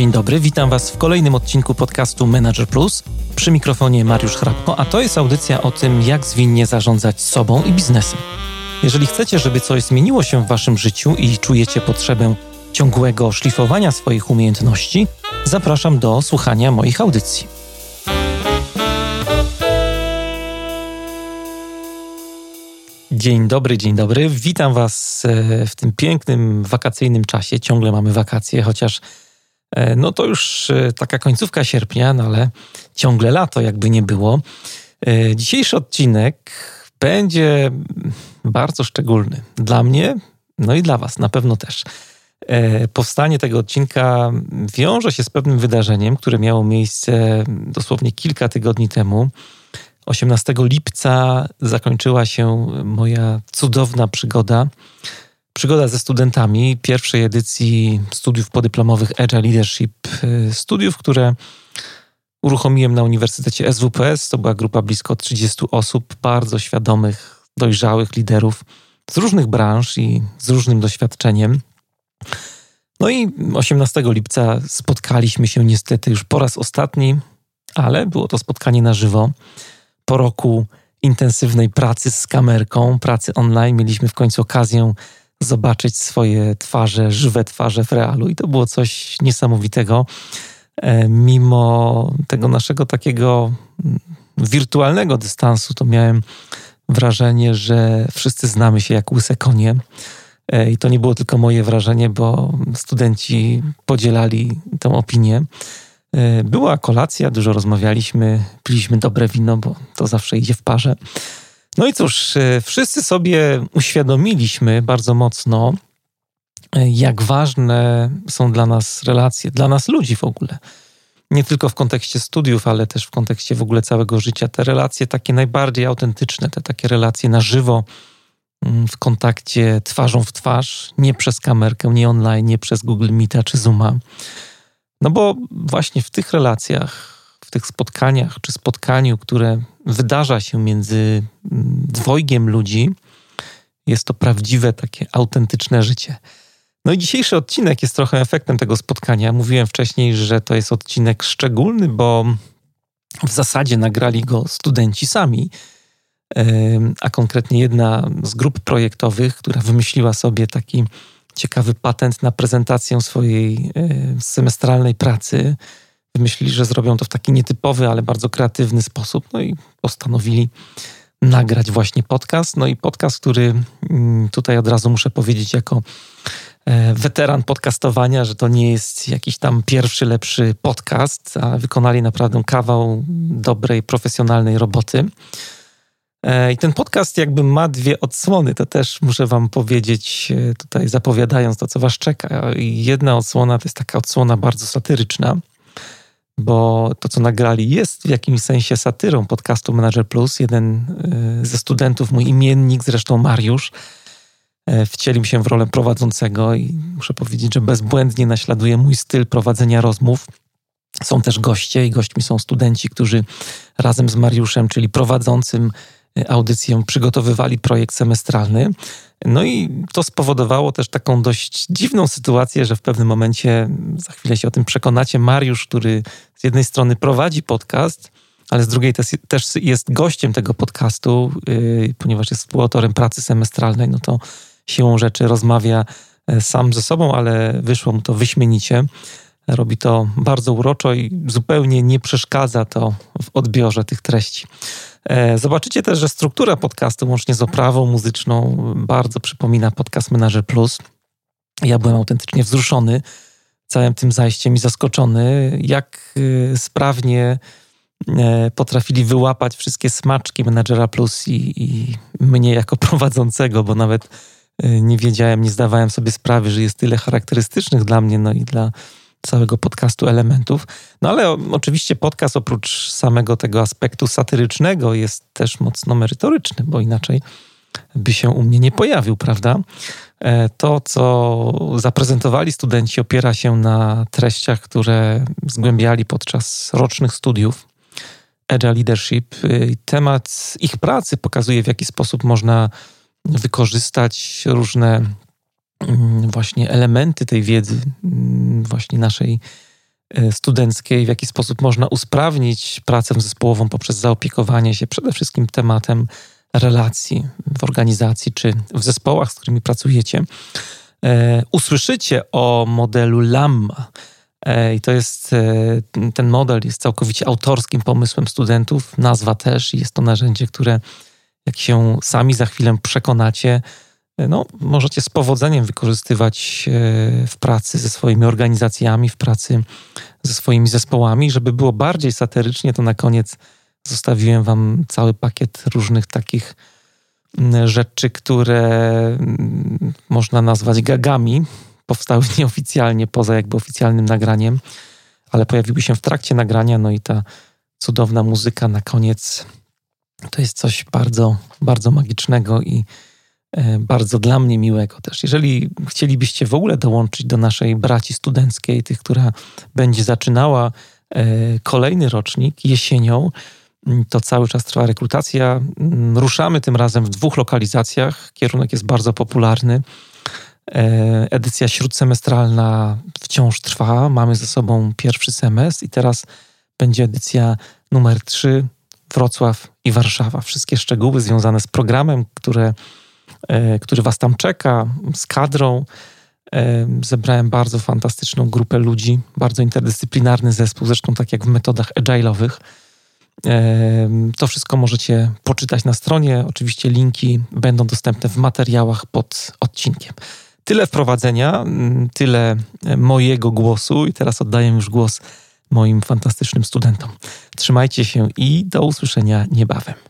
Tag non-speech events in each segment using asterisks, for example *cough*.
Dzień dobry, witam Was w kolejnym odcinku podcastu Manager Plus. Przy mikrofonie Mariusz Hrabko, a to jest audycja o tym, jak zwinnie zarządzać sobą i biznesem. Jeżeli chcecie, żeby coś zmieniło się w Waszym życiu i czujecie potrzebę ciągłego szlifowania swoich umiejętności, zapraszam do słuchania moich audycji. Dzień dobry, dzień dobry. Witam Was e, w tym pięknym wakacyjnym czasie. Ciągle mamy wakacje, chociaż no to już e, taka końcówka sierpnia, no ale ciągle lato, jakby nie było. Dzisiejszy odcinek będzie bardzo szczególny dla mnie, no i dla Was na pewno też. Powstanie tego odcinka wiąże się z pewnym wydarzeniem, które miało miejsce dosłownie kilka tygodni temu. 18 lipca zakończyła się moja cudowna przygoda. Przygoda ze studentami pierwszej edycji studiów podyplomowych Agile Leadership. Y, studiów, które uruchomiłem na Uniwersytecie SWPS. To była grupa blisko 30 osób, bardzo świadomych, dojrzałych liderów z różnych branż i z różnym doświadczeniem. No i 18 lipca spotkaliśmy się niestety już po raz ostatni, ale było to spotkanie na żywo po roku intensywnej pracy z kamerką, pracy online, mieliśmy w końcu okazję zobaczyć swoje twarze, żywe twarze w realu i to było coś niesamowitego. E, mimo tego naszego takiego mm, wirtualnego dystansu, to miałem wrażenie, że wszyscy znamy się jak łyse konie. E, I to nie było tylko moje wrażenie, bo studenci podzielali tę opinię. E, była kolacja, dużo rozmawialiśmy, piliśmy dobre wino, bo to zawsze idzie w parze. No i cóż, e, wszyscy sobie uświadomiliśmy bardzo mocno, e, jak ważne są dla nas relacje, dla nas ludzi w ogóle. Nie tylko w kontekście studiów, ale też w kontekście w ogóle całego życia. Te relacje takie najbardziej autentyczne, te takie relacje na żywo, mm, w kontakcie twarzą w twarz, nie przez kamerkę, nie online, nie przez Google Meeta czy Zooma no bo właśnie w tych relacjach, w tych spotkaniach czy spotkaniu, które wydarza się między mm, dwojgiem ludzi, jest to prawdziwe, takie autentyczne życie. No i dzisiejszy odcinek jest trochę efektem tego spotkania. Mówiłem wcześniej, że to jest odcinek szczególny, bo w zasadzie nagrali go studenci sami, a konkretnie jedna z grup projektowych, która wymyśliła sobie taki ciekawy patent na prezentację swojej semestralnej pracy. Wymyślili, że zrobią to w taki nietypowy, ale bardzo kreatywny sposób. No i postanowili nagrać właśnie podcast. No i podcast, który mm, tutaj od razu muszę powiedzieć, jako e, weteran podcastowania, że to nie jest jakiś tam pierwszy, lepszy podcast, a wykonali naprawdę kawał dobrej, profesjonalnej roboty. E, I ten podcast jakby ma dwie odsłony, to też muszę wam powiedzieć e, tutaj zapowiadając to, co was czeka. Jedna odsłona to jest taka odsłona bardzo satyryczna, bo to, co nagrali jest w jakimś sensie satyrą podcastu Manager Plus. Jeden e, ze studentów, mój imiennik, zresztą Mariusz, wcielił się w rolę prowadzącego i muszę powiedzieć, że bezbłędnie naśladuje mój styl prowadzenia rozmów. Są też goście i gośćmi są studenci, którzy razem z Mariuszem, czyli prowadzącym, audycję przygotowywali projekt semestralny. No i to spowodowało też taką dość dziwną sytuację, że w pewnym momencie, za chwilę się o tym przekonacie, Mariusz, który z jednej strony prowadzi podcast, ale z drugiej też, jest gościem tego podcastu, yy, ponieważ jest współautorem pracy semestralnej, no to siłą rzeczy rozmawia e, sam ze sobą, ale wyszło mu to wyśmienicie. Robi to bardzo uroczo i zupełnie nie przeszkadza to w odbiorze tych treści. E, zobaczycie też, że struktura podcastu, łącznie z oprawą muzyczną, bardzo przypomina Podcast Manager Plus. Ja byłem autentycznie wzruszony całym tym zajściem i zaskoczony, jak y, sprawnie e, potrafili wyłapać wszystkie smaczki Managera Plus i, i mnie jako prowadzącego, bo nawet y, nie wiedziałem, nie zdawałem sobie sprawy, że jest tyle charakterystycznych dla mnie, no i dla całego podcastu elementów. No ale oczywiście podcast oprócz samego tego aspektu satyrycznego jest też mocno merytoryczny, bo inaczej by się u mnie nie pojawił, prawda? E, to, co zaprezentowali studenci, opiera się na treściach, które zgłębiali podczas rocznych studiów Agile Leadership. Temat ich pracy pokazuje, w jaki sposób można wykorzystać różne właśnie elementy tej wiedzy, mm, właśnie naszej e, studenckiej, w jaki sposób można usprawnić pracę zespołową poprzez zaopiekowanie się przede wszystkim tematem relacji w organizacji czy w zespołach, z którymi pracujecie. E, usłyszycie o modelu LAMMA. I to jest, ten model jest całkowicie autorskim pomysłem studentów, nazwa też, jest to narzędzie, które jak się sami za chwilę przekonacie, no, możecie z powodzeniem wykorzystywać e, w pracy ze swoimi organizacjami, w pracy ze swoimi zespołami. Żeby było bardziej satyrycznie, to na koniec zostawiłem Wam cały pakiet różnych takich rzeczy, które można nazwać gagami. Powstały *laughs* nieoficjalnie, poza jakby oficjalnym nagraniem, ale pojawiły się w trakcie nagrania. No i ta cudowna muzyka na koniec to jest coś bardzo, bardzo magicznego i bardzo dla mnie miłego też. Jeżeli chcielibyście w ogóle dołączyć do naszej braci studenckiej, tych, która będzie zaczynała e, kolejny rocznik jesienią, to cały czas trwa rekrutacja. Ruszamy tym razem w dwóch lokalizacjach. Kierunek jest bardzo popularny. E, edycja śródsemestralna wciąż trwa. Mamy ze sobą pierwszy semestr i teraz będzie edycja numer 3 Wrocław i Warszawa. Wszystkie szczegóły związane z programem, które E, który was tam czeka, z kadrą. E, zebrałem bardzo fantastyczną grupę ludzi, bardzo interdyscyplinarny zespół, zresztą tak jak w metodach agile'owych. E, to wszystko możecie poczytać na stronie. Oczywiście linki będą dostępne w materiałach pod odcinkiem. Tyle wprowadzenia, tyle mojego głosu i teraz oddaję już głos moim fantastycznym studentom. Trzymajcie się i do usłyszenia niebawem.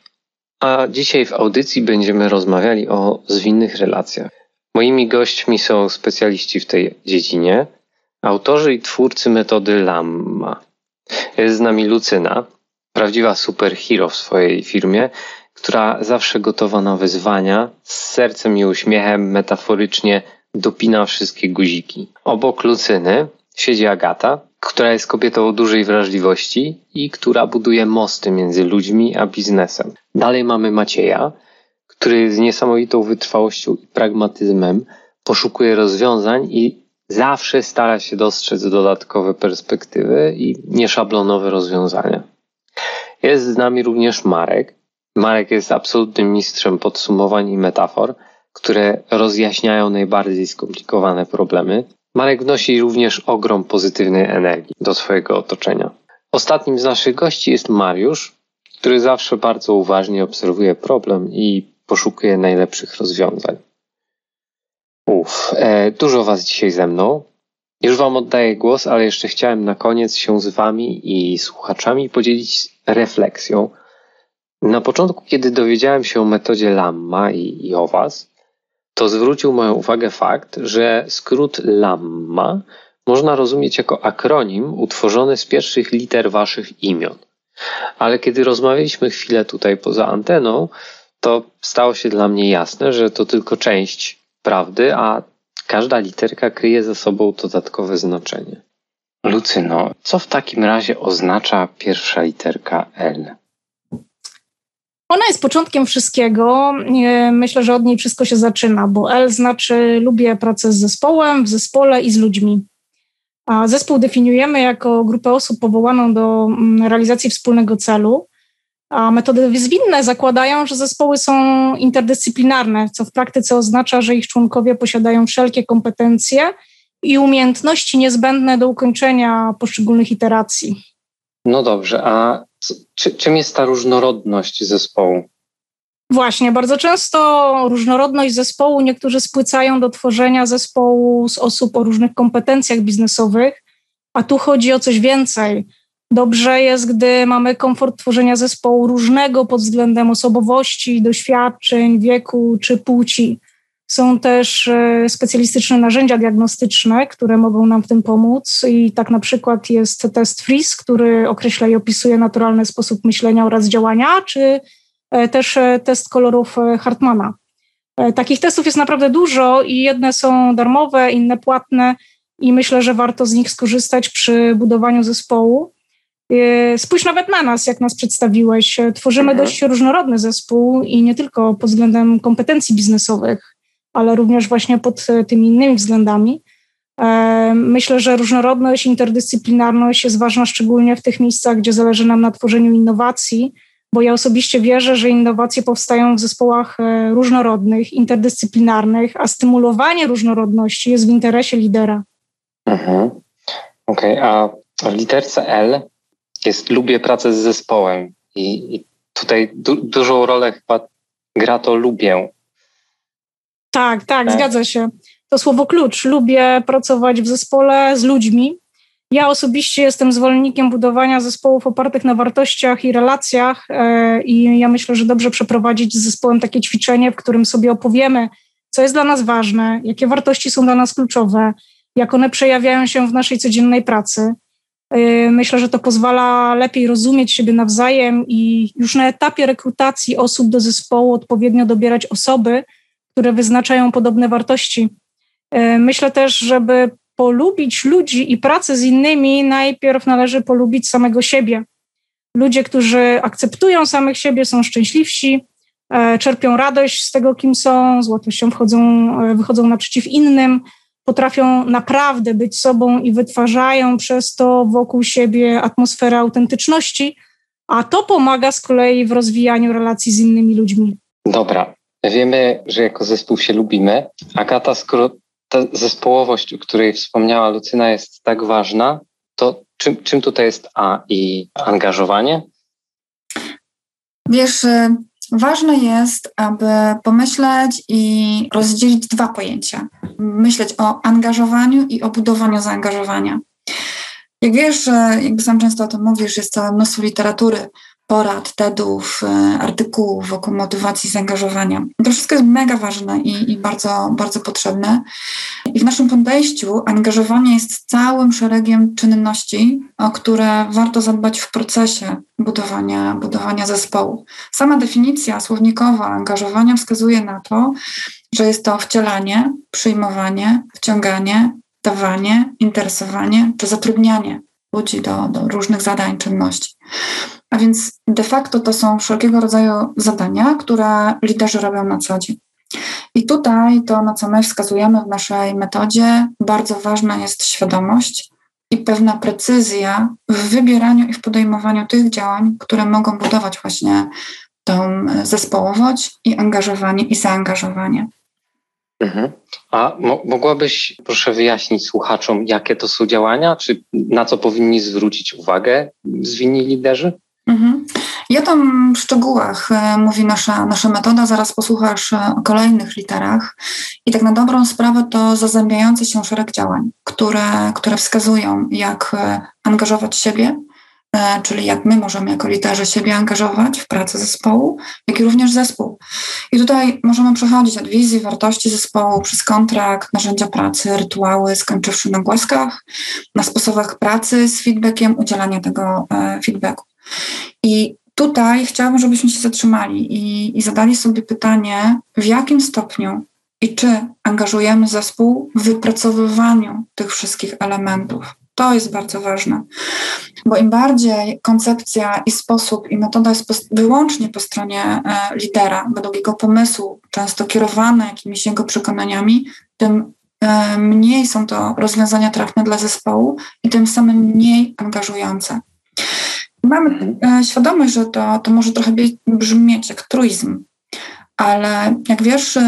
a dzisiaj w audycji będziemy rozmawiali o zwinnych relacjach. Moimi gośćmi są specjaliści w tej dziedzinie, autorzy i twórcy metody LAMMA. Jest z nami Lucyna, prawdziwa superhero w swojej firmie, która zawsze gotowa na wyzwania, z sercem i uśmiechem metaforycznie dopina wszystkie guziki. Obok Lucyny siedzi Agata, która jest kobietą o dużej wrażliwości i która buduje mosty między ludźmi a biznesem. Dalej mamy Macieja, który z niesamowitą wytrwałością i pragmatyzmem poszukuje rozwiązań i zawsze stara się dostrzec dodatkowe perspektywy i nieszablonowe rozwiązania. Jest z nami również Marek. Marek jest absolutnym mistrzem podsumowań i metafor, które rozjaśniają najbardziej skomplikowane problemy. Marek wnosi również ogrom pozytywnej energii do swojego otoczenia. Ostatnim z naszych gości jest Mariusz, który zawsze bardzo uważnie obserwuje problem i poszukuje najlepszych rozwiązań. Uff, e, dużo Was dzisiaj ze mną. Już Wam oddaję głos, ale jeszcze chciałem na koniec się z Wami i słuchaczami podzielić refleksją. Na początku, kiedy dowiedziałem się o metodzie Lamma i, i o Was, to zwrócił moją uwagę fakt, że skrót LAMMA można rozumieć jako akronim utworzony z pierwszych liter waszych imion. Ale kiedy rozmawialiśmy chwilę tutaj poza anteną, to stało się dla mnie jasne, że to tylko część prawdy, a każda literka kryje ze sobą dodatkowe znaczenie. Lucyno, co w takim razie oznacza pierwsza literka L? Ona jest początkiem wszystkiego. Myślę, że od niej wszystko się zaczyna, bo L znaczy lubię pracę z zespołem, w zespole i z ludźmi. A zespół definiujemy jako grupę osób powołaną do mm, realizacji wspólnego celu, a metody zwinne zakładają, że zespoły są interdyscyplinarne, co w praktyce oznacza, że ich członkowie posiadają wszelkie kompetencje i umiejętności niezbędne do ukończenia poszczególnych iteracji. No dobrze, a czy, czym jest ta różnorodność zespołu? Właśnie, bardzo często różnorodność zespołu niektórzy spłycają do tworzenia zespołu z osób o różnych kompetencjach biznesowych, a tu chodzi o coś więcej. Dobrze jest, gdy mamy komfort tworzenia zespołu różnego pod względem osobowości, doświadczeń, wieku czy płci. Są też e, specjalistyczne narzędzia diagnostyczne, które mogą nam w tym pomóc. I tak na przykład jest test FRIS, który określa i opisuje naturalny sposób myślenia oraz działania, czy e, też e, test kolorów Hartmana. Takich testów jest naprawdę dużo i jedne są darmowe, inne płatne i myślę, że warto z nich skorzystać przy budowaniu zespołu. Spójrz nawet na nas, jak nas przedstawiłeś. Tworzymy mhm. dość różnorodny zespół i nie tylko pod względem kompetencji biznesowych ale również właśnie pod e, tymi innymi względami. E, myślę, że różnorodność, interdyscyplinarność jest ważna szczególnie w tych miejscach, gdzie zależy nam na tworzeniu innowacji, bo ja osobiście wierzę, że innowacje powstają w zespołach e, różnorodnych, interdyscyplinarnych, a stymulowanie różnorodności jest w interesie lidera. Mhm. Okej, okay, a w literce L jest lubię pracę z zespołem i, i tutaj du dużą rolę chyba gra to lubię. Tak, tak, tak, zgadza się. To słowo klucz. Lubię pracować w zespole z ludźmi. Ja osobiście jestem zwolennikiem budowania zespołów opartych na wartościach i relacjach e, i ja myślę, że dobrze przeprowadzić z zespołem takie ćwiczenie, w którym sobie opowiemy, co jest dla nas ważne, jakie wartości są dla nas kluczowe, jak one przejawiają się w naszej codziennej pracy. E, myślę, że to pozwala lepiej rozumieć siebie nawzajem i już na etapie rekrutacji osób do zespołu odpowiednio dobierać osoby, które wyznaczają podobne wartości. E, myślę też, żeby polubić ludzi i pracę z innymi, najpierw należy polubić samego siebie. Ludzie, którzy akceptują samych siebie, są szczęśliwsi, e, czerpią radość z tego, kim są, z łatwością wchodzą, e, wychodzą naprzeciw innym, potrafią naprawdę być sobą i wytwarzają przez to wokół siebie atmosferę autentyczności, a to pomaga z kolei w rozwijaniu relacji z innymi ludźmi. Dobra, Wiemy, że jako zespół się lubimy. Agata, skoro ta zespołowość, o której wspomniała Lucyna, jest tak ważna, to czym, czym tutaj jest A i angażowanie? Wiesz, y, ważne jest, aby pomyśleć i rozdzielić dwa pojęcia. Myśleć o angażowaniu i o budowaniu zaangażowania. Jak wiesz, jakby sam często o tym mówisz, jest całe mnóstwo literatury porad, TEDów, e, artykułów wokół motywacji zaangażowania. To wszystko jest mega ważne i, i, bardzo, bardzo potrzebne. I w naszym podejściu angażowanie jest całym szeregiem czynności, o które warto zadbać w procesie budowania, budowania zespołu. Sama definicja słownikowa angażowania wskazuje na to, że jest to wcielanie, przyjmowanie, wciąganie, dawanie, interesowanie czy zatrudnianie ludzi do, do różnych zadań, czynności. A więc de facto to są wszelkiego rodzaju zadania, które liderzy robią na co dzień. I tutaj to, na co my wskazujemy w naszej metodzie, bardzo ważna jest świadomość i pewna precyzja w wybieraniu i w podejmowaniu tych działań, które mogą budować właśnie tą zespołowość i angażowanie i zaangażowanie. Mhm. A mo mogłabyś proszę wyjaśnić słuchaczom, jakie to są działania, czy na co powinni zwrócić uwagę zwinni liderzy? Mhm. Ja tam w szczegółach e, mówi nasza, nasza metoda, zaraz posłuchasz e, o kolejnych literach. I tak na dobrą sprawę to zazębiający się szereg działań, które, które wskazują, jak e, angażować siebie, czyli jak my możemy jako liderzy siebie angażować w pracę zespołu, jak i również zespół. I tutaj możemy przechodzić od wizji, wartości zespołu, przez kontrakt, narzędzia pracy, rytuały, skończywszy na głaskach, na sposobach pracy z feedbackiem, udzielania tego feedbacku. I tutaj chciałabym, żebyśmy się zatrzymali i, i zadali sobie pytanie, w jakim stopniu i czy angażujemy zespół w wypracowywaniu tych wszystkich elementów. To jest bardzo ważne, bo im bardziej koncepcja i sposób i metoda jest po, wyłącznie po stronie e, lidera, według jego pomysłu, często kierowane jakimiś jego przekonaniami, tym e, mniej są to rozwiązania trafne dla zespołu i tym samym mniej angażujące. Mamy e, świadomość, że to, to może trochę brzmieć jak truizm, ale jak wiesz,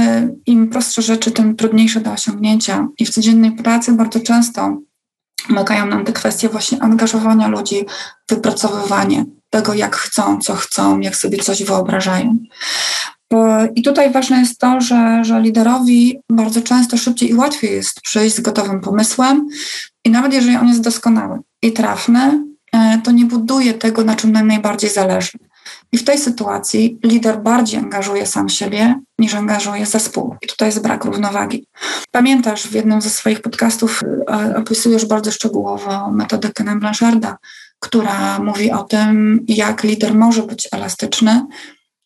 im prostsze rzeczy, tym trudniejsze do osiągnięcia. I w codziennej pracy bardzo często wymagają nam te kwestie właśnie angażowania ludzi, wypracowywanie tego, jak chcą, co chcą, jak sobie coś wyobrażają. I tutaj ważne jest to, że, że liderowi bardzo często szybciej i łatwiej jest przyjść z gotowym pomysłem, i nawet jeżeli on jest doskonały i trafny, to nie buduje tego, na czym nam najbardziej zależy. I w tej sytuacji lider bardziej angażuje sam siebie niż angażuje zespół. I tutaj jest brak równowagi. Pamiętasz, w jednym ze swoich podcastów e, opisujesz bardzo szczegółowo metodę Kena Blancharda, która mówi o tym, jak lider może być elastyczny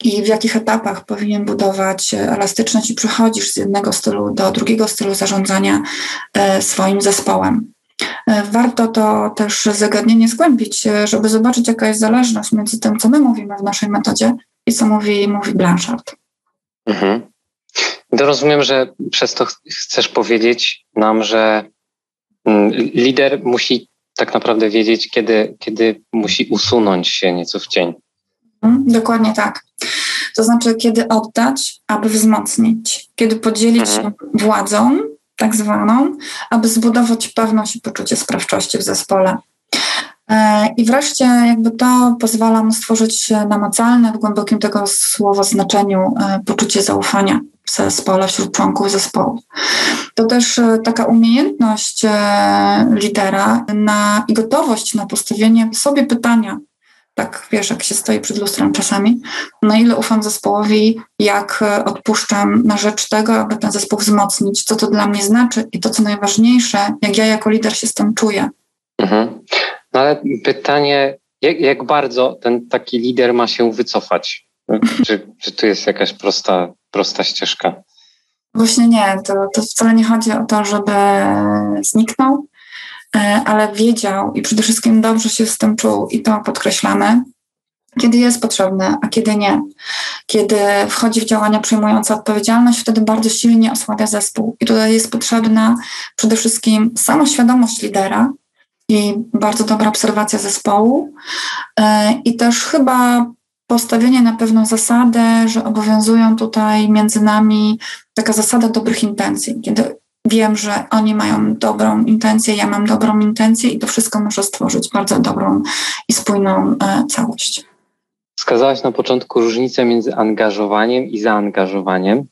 i w jakich etapach powinien budować elastyczność i przechodzisz z jednego stylu do drugiego stylu zarządzania e, swoim zespołem. E, warto to też zagadnienie zgłębić, e, żeby zobaczyć, jaka jest zależność między tym, co my mówimy w naszej metodzie i co mówi, mówi Blanchard. Mhm. To rozumiem, że przez to chcesz powiedzieć nam, że mm, lider musi tak naprawdę wiedzieć, kiedy, kiedy musi usunąć się nieco w cień. Mhm, dokładnie tak. To znaczy, kiedy oddać, aby wzmocnić, kiedy podzielić mhm. się władzą, tak zwaną, aby zbudować pewność i poczucie sprawczości w zespole. E, I wreszcie jakby to pozwala mu stworzyć namacalne, w głębokim tego słowa znaczeniu, e, poczucie zaufania w zespole, wśród członków zespołu. To też e, taka umiejętność lidera na, i gotowość na postawienie sobie pytania, tak wiesz, jak się stoi przed lustrem czasami, na ile ufam zespołowi, jak e, odpuszczam na rzecz tego, aby ten zespół wzmocnić, co to dla mnie znaczy i to, co najważniejsze, jak ja jako lider się z tym czuję. Mhm. No ale pytanie, jak, jak, bardzo ten taki lider ma się wycofać? Czy, czy tu jest jakaś prosta, prosta ścieżka? Właśnie nie, to, to wcale nie chodzi o to, żeby zniknął, ale wiedział i przede wszystkim dobrze się z tym czuł i to podkreślamy, kiedy jest potrzebne, a kiedy nie. Kiedy wchodzi w działania przejmujące odpowiedzialność, wtedy bardzo silnie osłabia zespół. I tutaj jest potrzebna przede wszystkim samoświadomość lidera i bardzo dobra obserwacja zespołu e, i też chyba postawienie na pewną zasadę, że obowiązują tutaj między nami taka zasada dobrych intencji, kiedy wiem, że oni mają dobrą intencję, ja mam dobrą intencję i to wszystko może stworzyć bardzo dobrą i spójną e, całość. Wskazałaś na początku różnicę między angażowaniem i zaangażowaniem.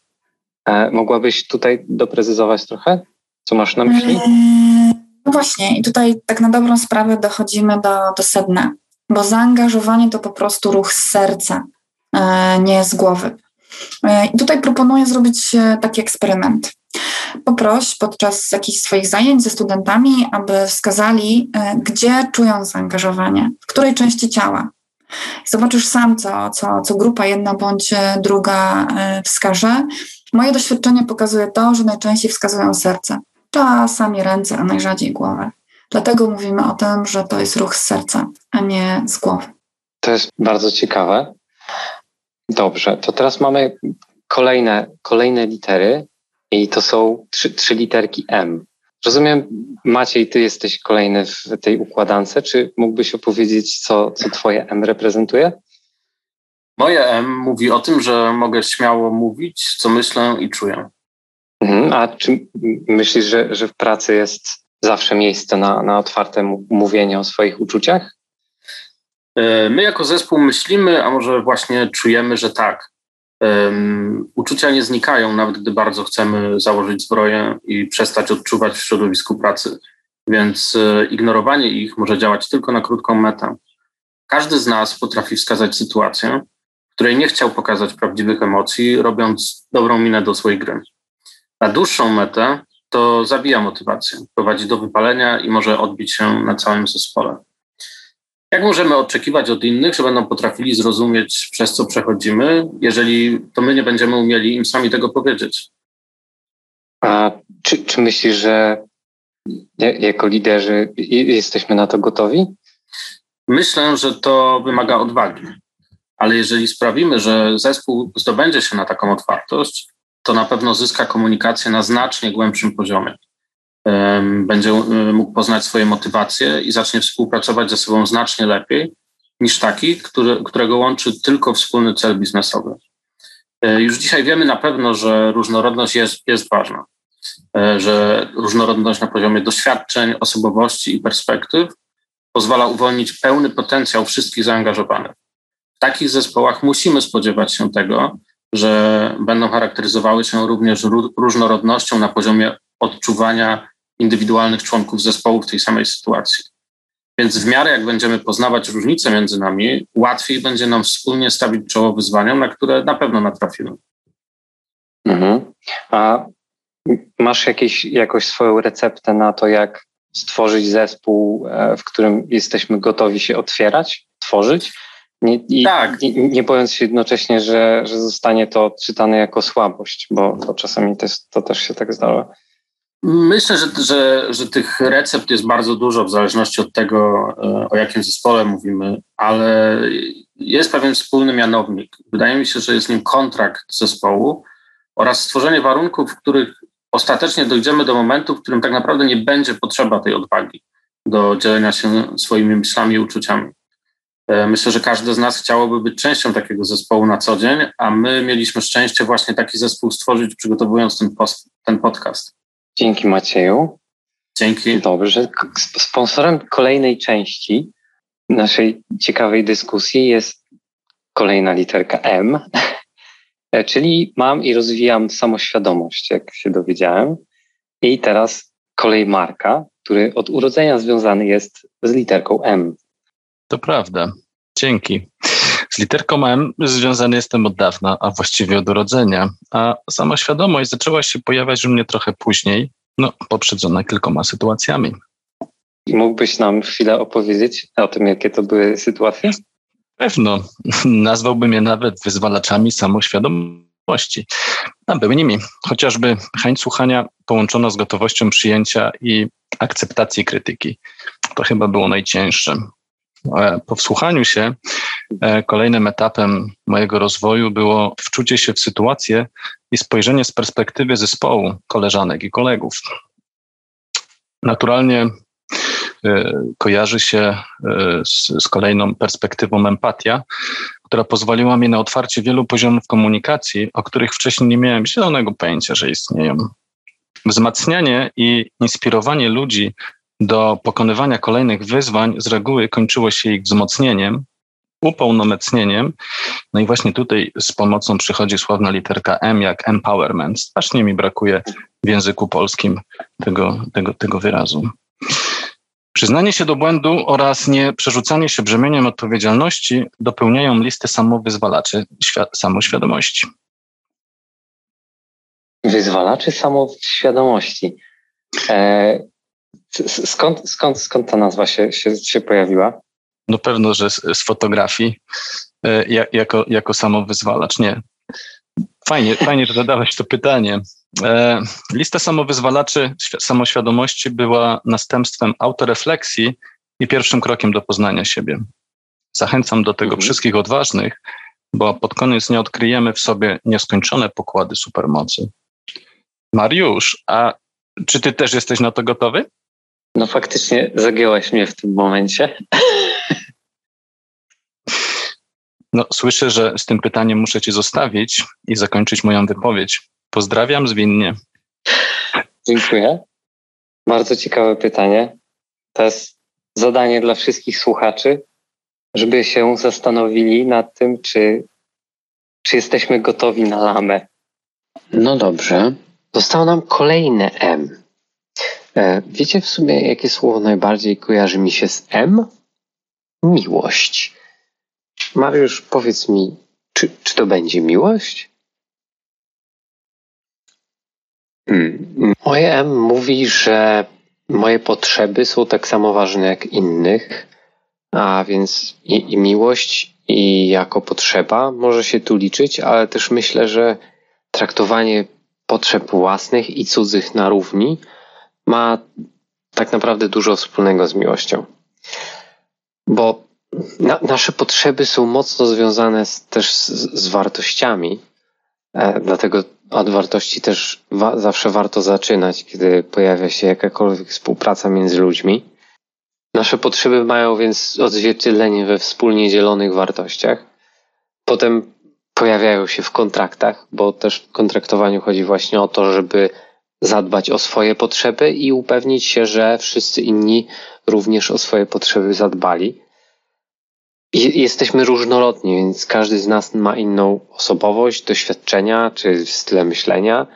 E, mogłabyś tutaj doprecyzować trochę? Co masz na myśli? E, no właśnie, i tutaj tak na dobrą sprawę dochodzimy do, do sedna, bo zaangażowanie to po prostu ruch z serca, nie z głowy. I tutaj proponuję zrobić taki eksperyment. Poproś podczas jakichś swoich zajęć ze studentami, aby wskazali, e, gdzie czują zaangażowanie, w której części ciała. Zobaczysz sam, co, co, co grupa jedna bądź druga e, wskaże. Moje doświadczenie pokazuje to, że najczęściej wskazują serce, czasami ręce, a najrzadziej głowę. Dlatego mówimy o tym, że to jest ruch z serca, a nie z głowy. To jest bardzo ciekawe. Dobrze, to teraz mamy kolejne, kolejne litery. I to są trzy, trzy literki M. Rozumiem, Maciej, ty jesteś kolejny w tej układance. Czy mógłbyś opowiedzieć, co, co twoje M reprezentuje? Moje M mówi o tym, że mogę śmiało mówić, co myślę i czuję. Mhm. A czy myślisz, że, że w pracy jest zawsze miejsce na, na otwarte mówienie o swoich uczuciach? E, my jako zespół myślimy, a może właśnie czujemy, że tak. Um, uczucia nie znikają, nawet gdy bardzo chcemy założyć zbroję i przestać odczuwać w środowisku pracy, więc e, ignorowanie ich może działać tylko na krótką metę. Każdy z nas potrafi wskazać sytuację, w której nie chciał pokazać prawdziwych emocji, robiąc dobrą minę do swojej gry. Na dłuższą metę to zabija motywację, prowadzi do wypalenia i może odbić się na całym zespole. Jak możemy oczekiwać od innych, że będą potrafili zrozumieć, przez co przechodzimy, jeżeli to my nie będziemy umieli im sami tego powiedzieć? A czy, czy myślisz, że jako liderzy jesteśmy na to gotowi? Myślę, że to wymaga odwagi. Ale jeżeli sprawimy, że zespół zdobędzie się na taką otwartość, to na pewno zyska komunikację na znacznie głębszym poziomie będzie mógł poznać swoje motywacje i zacznie współpracować ze sobą znacznie lepiej niż taki, który, którego łączy tylko wspólny cel biznesowy. E, już dzisiaj wiemy na pewno, że różnorodność jest, jest ważna, e, że różnorodność na poziomie doświadczeń, osobowości i perspektyw pozwala uwolnić pełny potencjał wszystkich zaangażowanych. W takich zespołach musimy spodziewać się tego, że będą charakteryzowały się również różnorodnością na poziomie odczuwania indywidualnych członków zespołu w tej samej sytuacji. Więc w miarę jak będziemy poznawać różnice między nami, łatwiej będzie nam wspólnie stawić czoło wyzwaniom, na które na pewno natrafimy. Mhm. A masz jakieś, jakąś swoją receptę na to, jak stworzyć zespół, e, w którym jesteśmy gotowi się otwierać, tworzyć? Nie, i, tak. nie, nie bojąc się jednocześnie, że, że zostanie to odczytane jako słabość, bo, bo czasami to, to też się tak zdarza. Myślę, że, że, że tych recept jest bardzo dużo w zależności od tego, e, o jakim zespole mówimy, ale jest pewien wspólny mianownik. Wydaje mi się, że jest nim kontrakt zespołu oraz stworzenie warunków, w których ostatecznie dojdziemy do momentu, w którym tak naprawdę nie będzie potrzeba tej odwagi do dzielenia się swoimi myślami i uczuciami. E, myślę, że każdy z nas chciałoby być częścią takiego zespołu na co dzień, a my mieliśmy szczęście właśnie taki zespół stworzyć, przygotowując ten, post, ten podcast. Dzięki Macieju. Dzięki. Dobrze. Sponsorem kolejnej części naszej ciekawej dyskusji jest kolejna literka M, *laughs* czyli mam i rozwijam samoświadomość, jak się dowiedziałem. I teraz kolej Marka, który od urodzenia związany jest z literką M. To prawda. Dzięki. Z literką M związany jestem od dawna, a właściwie od urodzenia, a sama świadomość zaczęła się pojawiać u mnie trochę później, no poprzedzona kilkoma sytuacjami. Mógłbyś nam chwilę opowiedzieć o tym, jakie to były sytuacje? Pewno. *laughs* Nazwałbym je nawet wyzwalaczami samoświadomości. A były nimi chociażby chęć słuchania połączona z gotowością przyjęcia i akceptacji krytyki. To chyba było najcięższe. E, po wsłuchaniu się e, kolejnym etapem mojego rozwoju było wczucie się w sytuację i spojrzenie z perspektywy zespołu, koleżanek i kolegów. Naturalnie e, kojarzy się z, z, kolejną perspektywą empatia, która pozwoliła mi na otwarcie wielu poziomów komunikacji, o których wcześniej nie miałem zielonego pojęcia, że istnieją. Wzmacnianie i inspirowanie ludzi do pokonywania kolejnych wyzwań z reguły kończyło się ich wzmocnieniem, upełnomocnieniem. No i właśnie tutaj z pomocą przychodzi sławna literka M jak empowerment. Strasznie mi brakuje w języku polskim tego, tego, tego wyrazu. Przyznanie się do błędu oraz nie przerzucanie się brzemieniem odpowiedzialności dopełniają listę samowyzwalaczy samoświadomości. Wyzwalaczy samoświadomości. E, Skąd, skąd, skąd ta nazwa się, się, się pojawiła? No pewno, że z, z fotografii e, jako, jako samowyzwalacz. Nie. Fajnie, fajnie, że zadałeś to pytanie. E, lista samowyzwalaczy samoświadomości była następstwem autorefleksji i pierwszym krokiem do poznania siebie. Zachęcam do tego mhm. wszystkich odważnych, bo pod koniec nie odkryjemy w sobie nieskończone pokłady supermocy. Mariusz, a czy ty też jesteś na to gotowy? No faktycznie zagięłaś mnie w tym momencie. No, słyszę, że z tym pytaniem muszę Cię zostawić i zakończyć moją wypowiedź. Pozdrawiam zwinnie. Dziękuję. Bardzo ciekawe pytanie. To jest zadanie dla wszystkich słuchaczy, żeby się zastanowili nad tym, czy, czy jesteśmy gotowi na lamę. No dobrze. Zostało nam kolejne M. E, wiecie w sumie, jakie słowo najbardziej kojarzy mi się z M? Miłość. Mariusz, powiedz mi, czy, czy to będzie miłość? Hmm. Moje M mówi, że moje potrzeby są tak samo ważne jak innych, a więc i, i miłość, i jako potrzeba może się tu liczyć, ale też myślę, że traktowanie potrzeb własnych i cudzych na równi ma tak naprawdę dużo wspólnego z miłością. Bo na, nasze potrzeby są mocno związane z, też z, z wartościami, e, dlatego od wartości też wa, zawsze warto zaczynać, kiedy pojawia się jakakolwiek współpraca między ludźmi. Nasze potrzeby mają więc odzwierciedlenie we wspólnie dzielonych wartościach. Potem pojawiają się w kontraktach, bo też w kontraktowaniu chodzi właśnie o to, żeby zadbać o swoje potrzeby i upewnić się, że wszyscy inni również o swoje potrzeby zadbali. Jesteśmy różnorodni, więc każdy z nas ma inną osobowość, doświadczenia czy style myślenia.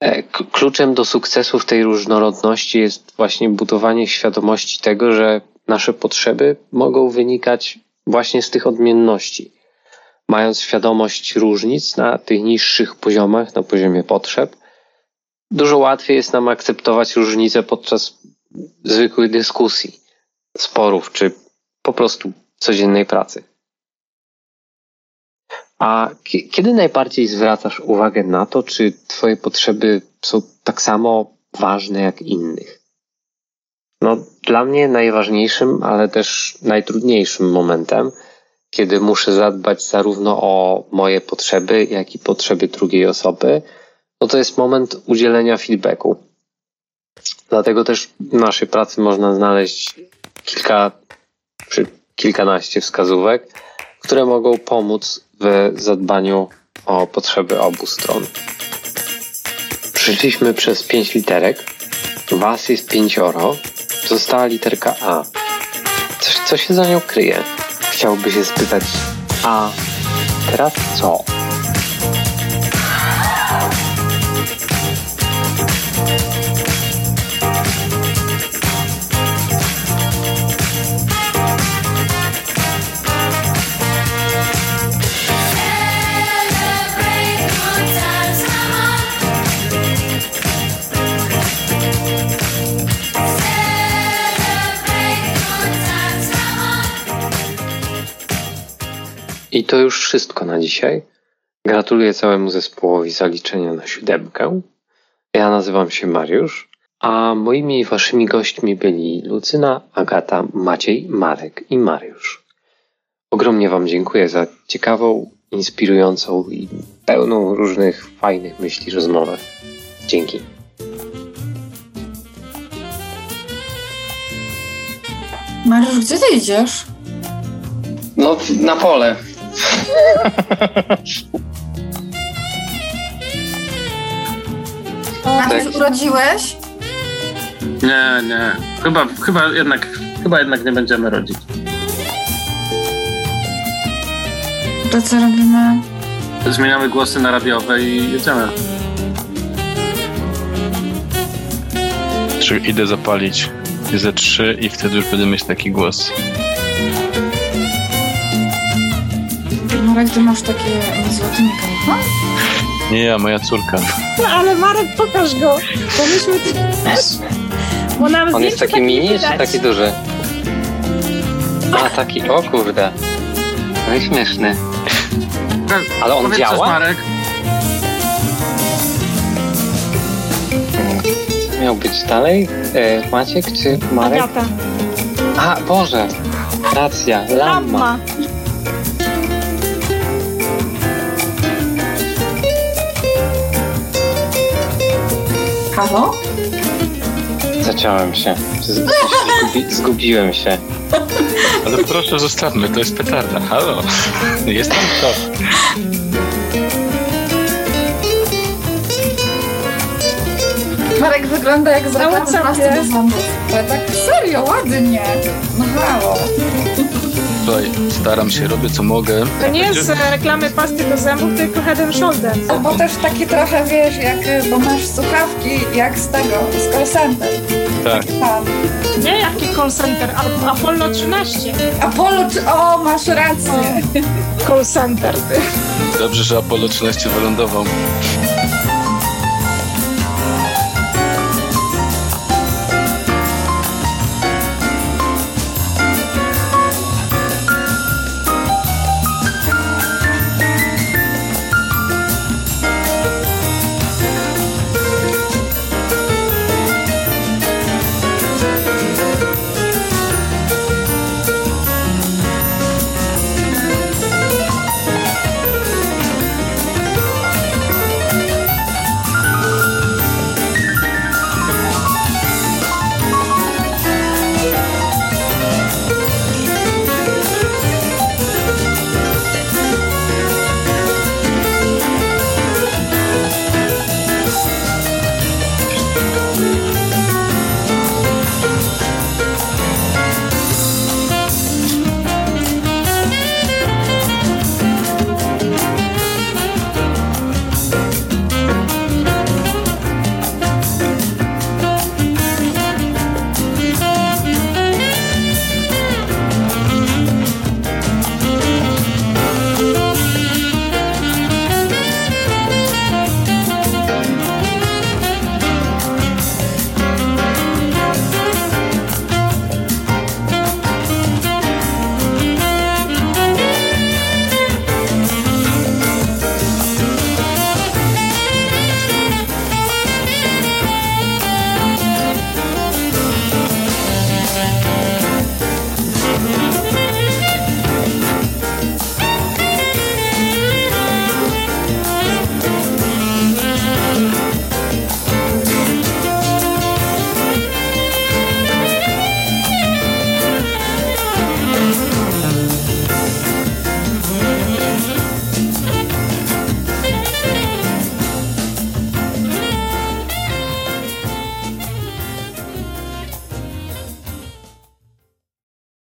E, kluczem do sukcesu w tej różnorodności jest właśnie budowanie świadomości tego, że nasze potrzeby mogą wynikać właśnie z tych odmienności. Mając świadomość różnic na tych niższych poziomach, na poziomie potrzeb, dużo łatwiej jest nam akceptować różnice podczas zwykłych dyskusji, sporów czy po prostu codziennej pracy. A kiedy najbardziej zwracasz uwagę na to, czy Twoje potrzeby są tak samo ważne jak innych? No, dla mnie najważniejszym, ale też najtrudniejszym momentem, kiedy muszę zadbać zarówno o moje potrzeby, jak i potrzeby drugiej osoby, no to jest moment udzielenia feedbacku. Dlatego też w naszej pracy można znaleźć kilka czy kilkanaście wskazówek, które mogą pomóc w zadbaniu o potrzeby obu stron. Przyszliśmy przez pięć literek. Was jest pięcioro. Została literka A. Coś, co się za nią kryje? Chciałby się spytać, a teraz co? To już wszystko na dzisiaj. Gratuluję całemu zespołowi zaliczenia na siódemkę. Ja nazywam się Mariusz, a moimi i waszymi gośćmi byli Lucyna, Agata, Maciej, Marek i Mariusz. Ogromnie wam dziękuję za ciekawą, inspirującą i pełną różnych fajnych myśli rozmowę. Dzięki. Mariusz, gdzie ty idziesz? No, na pole. Mariusz, tak. urodziłeś? Nie, nie. Chyba, chyba, jednak, chyba jednak nie będziemy rodzić. To co robimy? Zmieniamy głosy na radiowe i jedziemy. Czy idę zapalić ze trzy i wtedy już będę mieć taki głos. Marek, ty masz takie złoty mikrofon? Nie ja, moja córka. No ale Marek, pokaż go, bo myśmy też. Bo nam On jest taki mini, czy taki duży? A, taki, o kurde. No i śmieszny. Ale on Powiedz działa? Coś, Marek. Miał być dalej? E, Maciek czy Marek? Agata. A, Boże. Racja, Lamma. Lamma. Halo? Zaciąłem się. Z- Zgubi, zgubiłem się. Ale proszę zostawmy, to jest petarda. Halo? Jestem to. Marek wygląda jak z reklamy WhatsAppie. pasty do. Ale tak serio, ładnie. No halo. Słuchaj, staram się, robię co mogę. To nie jest e, reklamy pasty do zębów, tylko Head and Shoulders. Albo też taki trochę, wiesz, jak, bo masz słuchawki jak z tego, z call center. Tak. Tam. Nie jaki call center, a Apollo 13. Apollo, o, masz rację. Call center. Dobrze, że Apollo 13 wylądował.